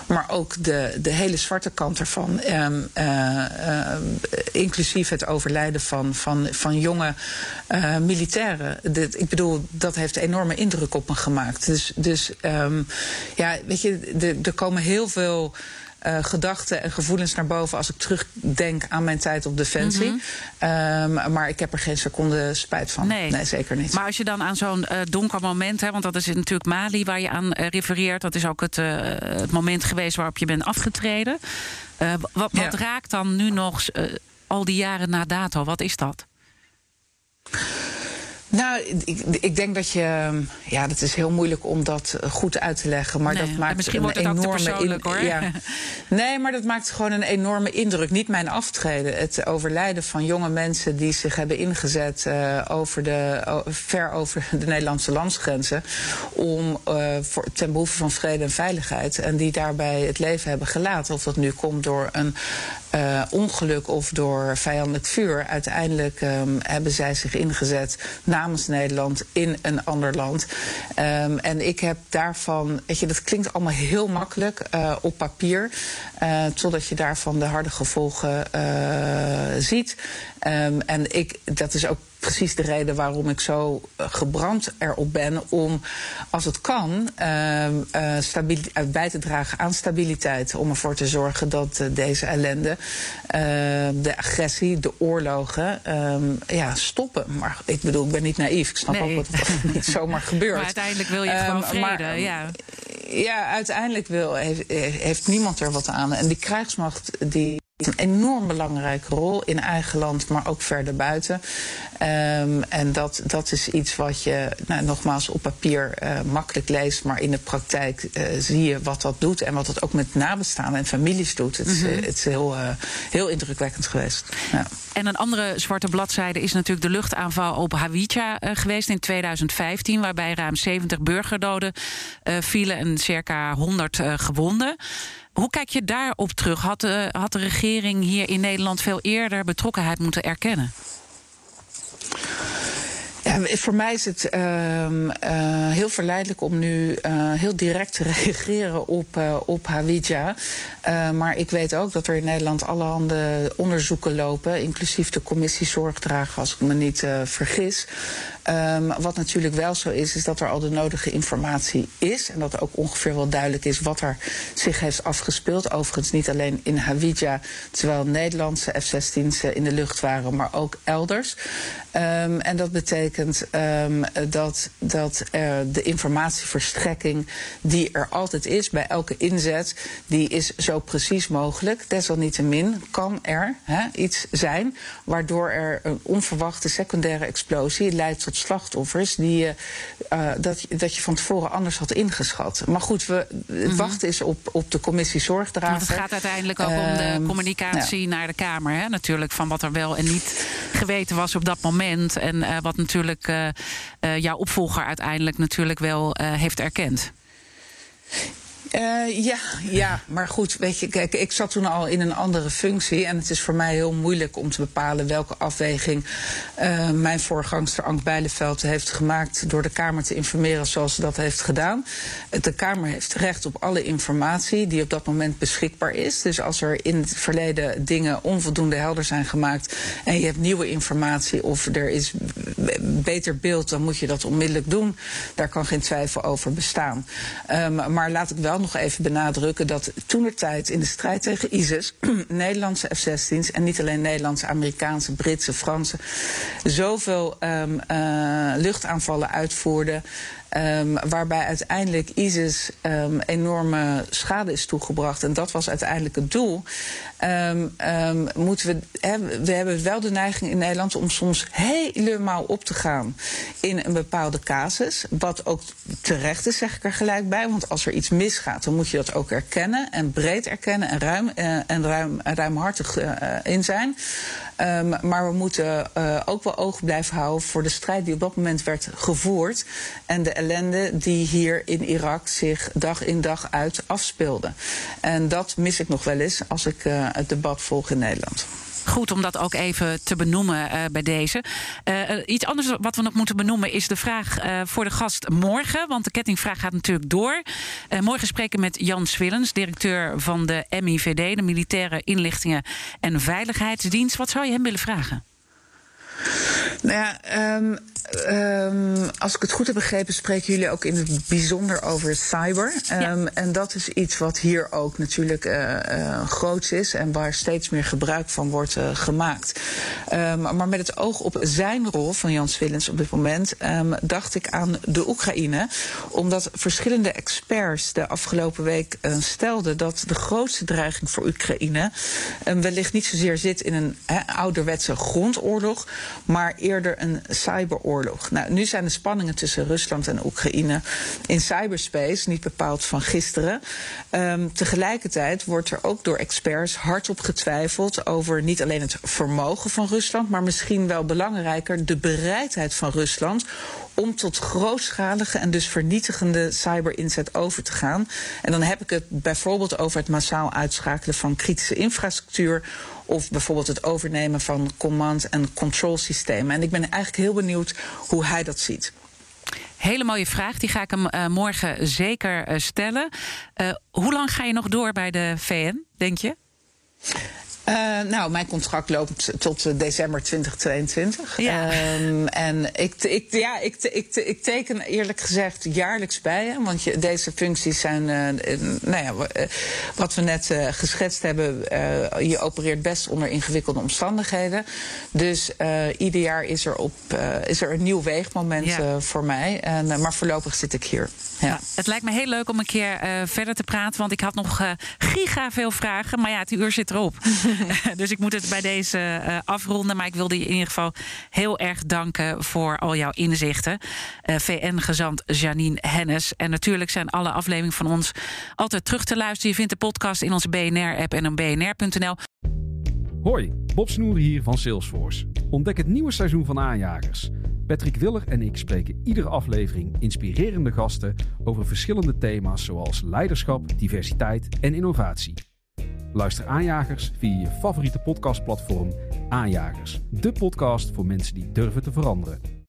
Speaker 2: maar ook de, de hele zwarte kant ervan. Inclusief het overlijden van, van, van jonge militairen. Ik bedoel, dat heeft enorme indruk op me gemaakt. Dus, dus Um, ja, weet je, er komen heel veel uh, gedachten en gevoelens naar boven als ik terugdenk aan mijn tijd op Defensie. Mm -hmm. maar ik heb er geen seconde spijt van. Nee, zeker niet.
Speaker 1: Maar als je dan aan zo'n uh, donker moment, hè, want dat is natuurlijk Mali waar je aan refereert, dat is ook het, het, moment geweest waarop je bent afgetreden. wat, wat raakt dan nu nog al die jaren na dato? Wat is dat?
Speaker 2: Nou, ik, ik, denk dat je. Ja, dat is heel moeilijk om dat eh, goed uit te leggen. Maar dat maakt
Speaker 1: misschien wordt het enorme ook hoor. Ja.
Speaker 2: Nee, maar dat maakt gewoon een enorme indruk. Niet mijn aftreden. Het overlijden van jonge mensen die zich hebben ingezet uh, over de, ver over de Nederlandse landsgrenzen. Om uh, voor, ten behoeve van vrede en veiligheid. En die daarbij het leven hebben gelaten. Of dat nu komt door een uh, ongeluk of door vijandelijk vuur. Uiteindelijk um, hebben zij zich ingezet namens Nederland in een ander land. Um, en ik heb daarvan, weet je, dat klinkt allemaal heel makkelijk uh, op papier. Uh, totdat je daarvan de harde gevolgen ziet. Um, en ik, dat is ook precies de reden waarom ik zo uh, gebrand erop ben om, als het kan, uh, bij te dragen aan stabiliteit. Om ervoor te zorgen dat deze ellende, de agressie, de oorlogen, ehm, ja, stoppen. Maar ik bedoel, ik ben niet naïef. Ik snap
Speaker 1: nee.
Speaker 2: ook dat het niet zomaar gebeurt.
Speaker 1: Maar uiteindelijk wil je gewoon vrede, maar, ja.
Speaker 2: Ja, uiteindelijk wil, heeft, heeft niemand er wat aan. En die krijgsmacht die een enorm belangrijke rol in eigen land, maar ook verder buiten. Um, en dat, dat is iets wat je nou, nogmaals op papier uh, makkelijk leest, maar in de praktijk uh, zie je wat dat doet en wat het ook met nabestaanden en families doet. Het, mm -hmm. het is heel, heel indrukwekkend geweest. Ja.
Speaker 1: En een andere zwarte bladzijde is natuurlijk de luchtaanval op Hawija geweest in 2015, waarbij ruim 70 burgerdoden vielen en circa 100 gewonden. Hoe kijk je daarop terug? Had de, had de regering hier in Nederland veel eerder betrokkenheid moeten erkennen?
Speaker 2: Voor mij is het uh, uh, heel verleidelijk om nu uh, heel direct te reageren op, op Hawija. maar ik weet ook dat er in Nederland allerhande onderzoeken lopen, inclusief de commissie Zorgdragen, als ik me niet vergis. Um, wat natuurlijk wel zo is, is dat er al de nodige informatie is. En dat er ook ongeveer wel duidelijk is wat er zich heeft afgespeeld. Overigens niet alleen in Hawija, terwijl Nederlandse F-16's in de lucht waren, maar ook elders. Um, en dat betekent um, dat, dat de informatieverstrekking die er altijd is bij elke inzet, die is zo precies mogelijk. Desalniettemin kan er iets zijn waardoor er een onverwachte secundaire explosie leidt tot slachtoffers die je, uh, dat, dat je van tevoren anders had ingeschat. Maar goed, we, het mm -hmm. wachten is op, op de commissie Zorgdrager.
Speaker 1: Maar het gaat uiteindelijk ook uh, om de communicatie ja. naar de Kamer. Hè? Natuurlijk, van wat er wel en niet geweten was op dat moment. En uh, wat natuurlijk jouw opvolger uiteindelijk natuurlijk wel heeft erkend.
Speaker 2: Uh, ja, ja, maar goed, weet je, kijk, ik zat toen al in een andere functie. En het is voor mij heel moeilijk om te bepalen welke afweging uh, mijn voorgangster Ank Bijleveld heeft gemaakt door de Kamer te informeren zoals ze dat heeft gedaan. De Kamer heeft recht op alle informatie die op dat moment beschikbaar is. Dus als er in het verleden dingen onvoldoende helder zijn gemaakt en je hebt nieuwe informatie of er is beter beeld, dan moet je dat onmiddellijk doen. Daar kan geen twijfel over bestaan. Um, maar laat ik wel nog even benadrukken dat toen de tijd in de strijd tegen ISIS Nederlandse F-16's en niet alleen Nederlandse, Amerikaanse, Britse, Franse zoveel um, uh, luchtaanvallen uitvoerden. Um, waarbij uiteindelijk ISIS um, enorme schade is toegebracht. En dat was uiteindelijk het doel. Um, moeten we, we hebben wel de neiging in Nederland om soms helemaal op te gaan in een bepaalde casus. Wat ook terecht is, zeg ik er gelijk bij. Want als er iets misgaat, dan moet je dat ook erkennen. En breed erkennen en, ruim, uh, en ruim, ruimhartig uh, in zijn. Um, maar we moeten uh, ook wel oog blijven houden voor de strijd die op dat moment werd gevoerd. En de ellende die hier in Irak zich dag in dag uit afspeelde. En dat mis ik nog wel eens als ik uh, het debat volg in Nederland.
Speaker 1: Goed om dat ook even te benoemen uh, bij deze. Uh, iets anders wat we nog moeten benoemen is de vraag voor de gast morgen. Want de kettingvraag gaat natuurlijk door. morgen spreken met Jan Swillens, directeur van de MIVD, de Militaire Inlichtingen en Veiligheidsdienst. Wat zou je hem willen vragen?
Speaker 2: Nou ja, um, um, als ik het goed heb begrepen, spreken jullie ook in het bijzonder over cyber. Um, ja. En dat is iets wat hier ook natuurlijk uh, uh, groots is en waar steeds meer gebruik van wordt uh, gemaakt. maar met het oog op zijn rol van Jans Willens op dit moment, dacht ik aan de Oekraïne. Omdat verschillende experts de afgelopen week stelden dat de grootste dreiging voor Oekraïne wellicht niet zozeer zit in een he, ouderwetse grondoorlog, maar eerder een cyberoorlog. Nou, nu zijn de spanningen tussen Rusland en Oekraïne in cyberspace niet bepaald van gisteren. Um, tegelijkertijd wordt er ook door experts hardop getwijfeld over niet alleen het vermogen van Rusland, maar misschien wel belangrijker de bereidheid van Rusland om tot grootschalige en dus vernietigende cyberinzet over te gaan. En dan heb ik het bijvoorbeeld over het massaal uitschakelen van kritische infrastructuur of bijvoorbeeld het overnemen van command- en control systemen. En ik ben eigenlijk heel benieuwd hoe hij dat ziet.
Speaker 1: Hele mooie vraag, die ga ik hem uh, morgen zeker uh, stellen. Uh, hoe lang ga je nog door bij de VN, denk je?
Speaker 2: Uh, nou, mijn contract loopt tot uh, december 2022. Ja. Um, en ik, ik, ja, ik, ik, ik teken eerlijk gezegd jaarlijks bij. Hè, want je, deze functies zijn, uh, nou ja, wat we net geschetst hebben. je opereert best onder ingewikkelde omstandigheden. Dus ieder jaar is er, op, is er een nieuw weegmoment ja. voor mij. En, maar voorlopig zit ik hier. Ja. ja.
Speaker 1: het lijkt me heel leuk om een keer verder te praten. Want ik had nog giga veel vragen. Maar ja, het uur zit erop. dus ik moet het bij deze uh, afronden. Maar ik wilde je in ieder geval heel erg danken voor al jouw inzichten. Uh, VN-gezant Janine Hennis. En natuurlijk zijn alle afleveringen van ons altijd terug te luisteren. Je vindt de podcast in onze BNR-app en op bnr.nl.
Speaker 5: Hoi, Bob Snoer hier van Salesforce. Ontdek het nieuwe seizoen van Aanjagers. Patrick Willer en ik spreken iedere aflevering inspirerende gasten over verschillende thema's zoals leiderschap, diversiteit en innovatie. Luister Aanjagers via je favoriete podcastplatform Aanjagers. De podcast voor mensen die durven te veranderen.